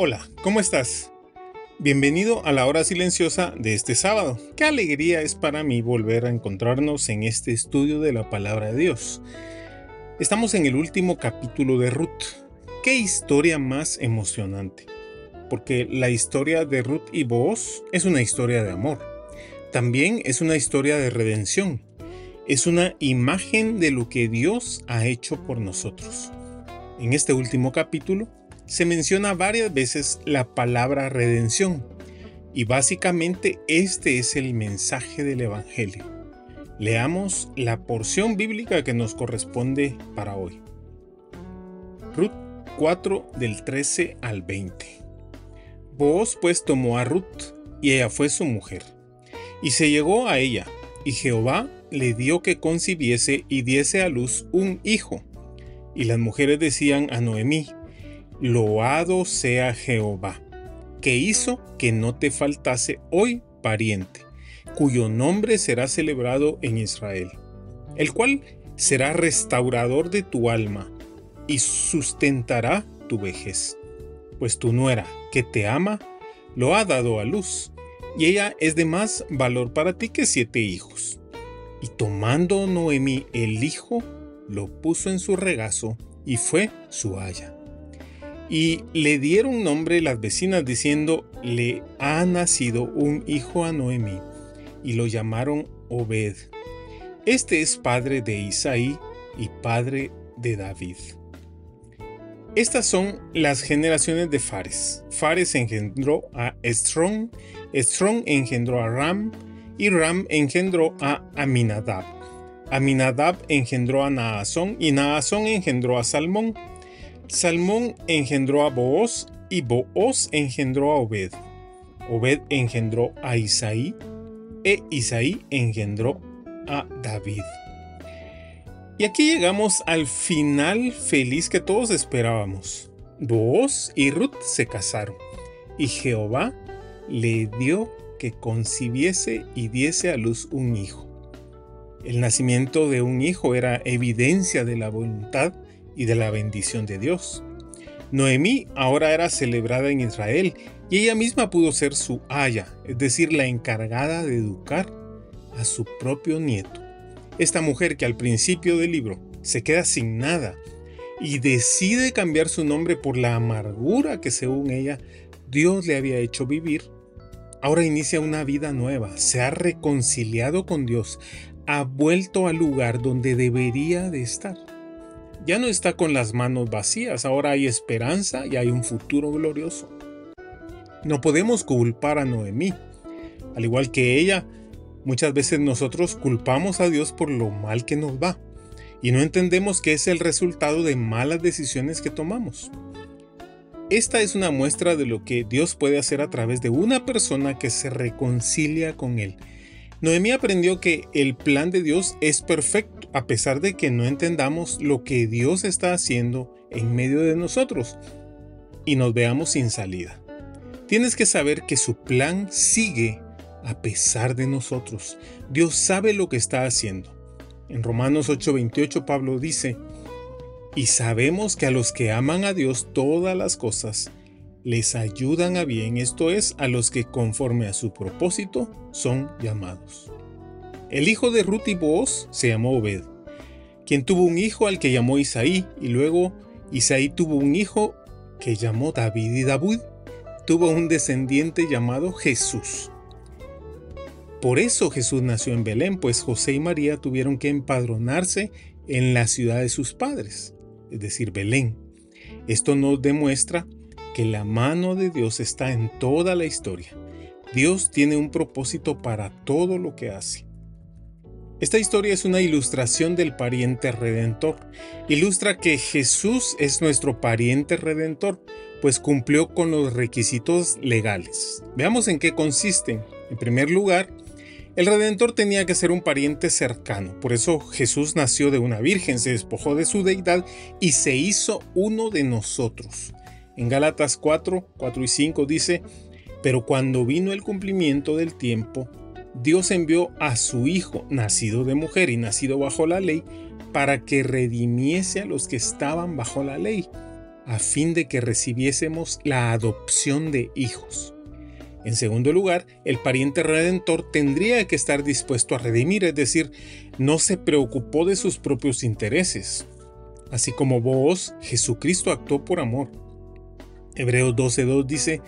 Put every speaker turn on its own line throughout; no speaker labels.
Hola, ¿cómo estás? Bienvenido a la hora silenciosa de este sábado. Qué alegría es para mí volver a encontrarnos en este estudio de la palabra de Dios. Estamos en el último capítulo de Ruth. Qué historia más emocionante. Porque la historia de Ruth y Boaz es una historia de amor. También es una historia de redención. Es una imagen de lo que Dios ha hecho por nosotros. En este último capítulo se menciona varias veces la palabra redención y básicamente este es el mensaje del Evangelio. Leamos la porción bíblica que nos corresponde para hoy. Ruth 4 del 13 al 20. Boaz pues tomó a Ruth y ella fue su mujer y se llegó a ella y Jehová le dio que concibiese y diese a luz un hijo. Y las mujeres decían a Noemí, Loado sea Jehová, que hizo que no te faltase hoy pariente, cuyo nombre será celebrado en Israel, el cual será restaurador de tu alma y sustentará tu vejez. Pues tu nuera, que te ama, lo ha dado a luz, y ella es de más valor para ti que siete hijos. Y tomando Noemí el hijo, lo puso en su regazo y fue su haya. Y le dieron nombre las vecinas diciendo, le ha nacido un hijo a Noemí, y lo llamaron Obed. Este es padre de Isaí y padre de David. Estas son las generaciones de Fares. Fares engendró a Estrón, Estrón engendró a Ram, y Ram engendró a Aminadab. Aminadab engendró a Naasón, y Naasón engendró a Salmón. Salmón engendró a Booz y Booz engendró a Obed. Obed engendró a Isaí e Isaí engendró a David. Y aquí llegamos al final feliz que todos esperábamos. Booz y Ruth se casaron y Jehová le dio que concibiese y diese a luz un hijo. El nacimiento de un hijo era evidencia de la voluntad y de la bendición de Dios. Noemí ahora era celebrada en Israel y ella misma pudo ser su haya, es decir, la encargada de educar a su propio nieto. Esta mujer que al principio del libro se queda sin nada y decide cambiar su nombre por la amargura que según ella Dios le había hecho vivir, ahora inicia una vida nueva, se ha reconciliado con Dios, ha vuelto al lugar donde debería de estar ya no está con las manos vacías, ahora hay esperanza y hay un futuro glorioso. No podemos culpar a Noemí. Al igual que ella, muchas veces nosotros culpamos a Dios por lo mal que nos va y no entendemos que es el resultado de malas decisiones que tomamos. Esta es una muestra de lo que Dios puede hacer a través de una persona que se reconcilia con Él. Noemí aprendió que el plan de Dios es perfecto a pesar de que no entendamos lo que Dios está haciendo en medio de nosotros y nos veamos sin salida. Tienes que saber que su plan sigue a pesar de nosotros. Dios sabe lo que está haciendo. En Romanos 8:28 Pablo dice, y sabemos que a los que aman a Dios todas las cosas les ayudan a bien, esto es, a los que conforme a su propósito son llamados. El hijo de Ruth y Boaz se llamó Obed, quien tuvo un hijo al que llamó Isaí, y luego Isaí tuvo un hijo que llamó David, y David tuvo un descendiente llamado Jesús. Por eso Jesús nació en Belén, pues José y María tuvieron que empadronarse en la ciudad de sus padres, es decir, Belén. Esto nos demuestra que la mano de Dios está en toda la historia Dios tiene un propósito para todo lo que hace. Esta historia es una ilustración del pariente redentor. Ilustra que Jesús es nuestro pariente redentor, pues cumplió con los requisitos legales. Veamos en qué consisten. En primer lugar, el Redentor tenía que ser un pariente cercano, por eso Jesús nació de una virgen, se despojó de su deidad y se hizo uno de nosotros. En Gálatas 4, 4 y 5 dice, pero cuando vino el cumplimiento del tiempo, Dios envió a su Hijo, nacido de mujer y nacido bajo la ley, para que redimiese a los que estaban bajo la ley, a fin de que recibiésemos la adopción de hijos. En segundo lugar, el pariente redentor tendría que estar dispuesto a redimir, es decir, no se preocupó de sus propios intereses. Así como vos, Jesucristo actuó por amor. Hebreos 12.2 dice,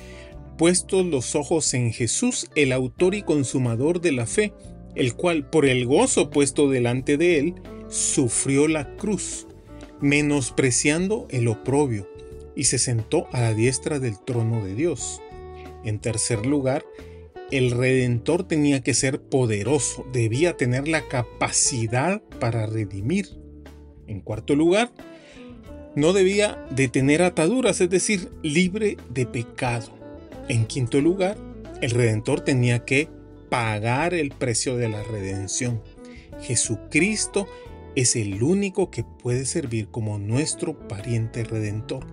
puestos los ojos en Jesús, el autor y consumador de la fe, el cual, por el gozo puesto delante de él, sufrió la cruz, menospreciando el oprobio, y se sentó a la diestra del trono de Dios. En tercer lugar, el redentor tenía que ser poderoso, debía tener la capacidad para redimir. En cuarto lugar, no debía de tener ataduras, es decir, libre de pecado. En quinto lugar, el Redentor tenía que pagar el precio de la redención. Jesucristo es el único que puede servir como nuestro pariente redentor.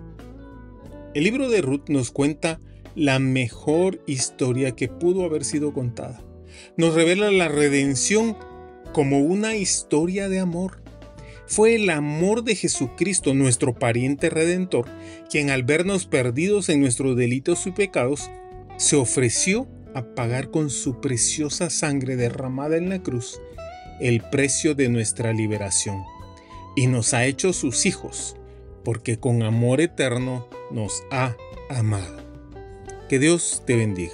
El libro de Ruth nos cuenta la mejor historia que pudo haber sido contada. Nos revela la redención como una historia de amor. Fue el amor de Jesucristo, nuestro pariente redentor, quien al vernos perdidos en nuestros delitos y pecados, se ofreció a pagar con su preciosa sangre derramada en la cruz el precio de nuestra liberación. Y nos ha hecho sus hijos, porque con amor eterno nos ha amado. Que Dios te bendiga.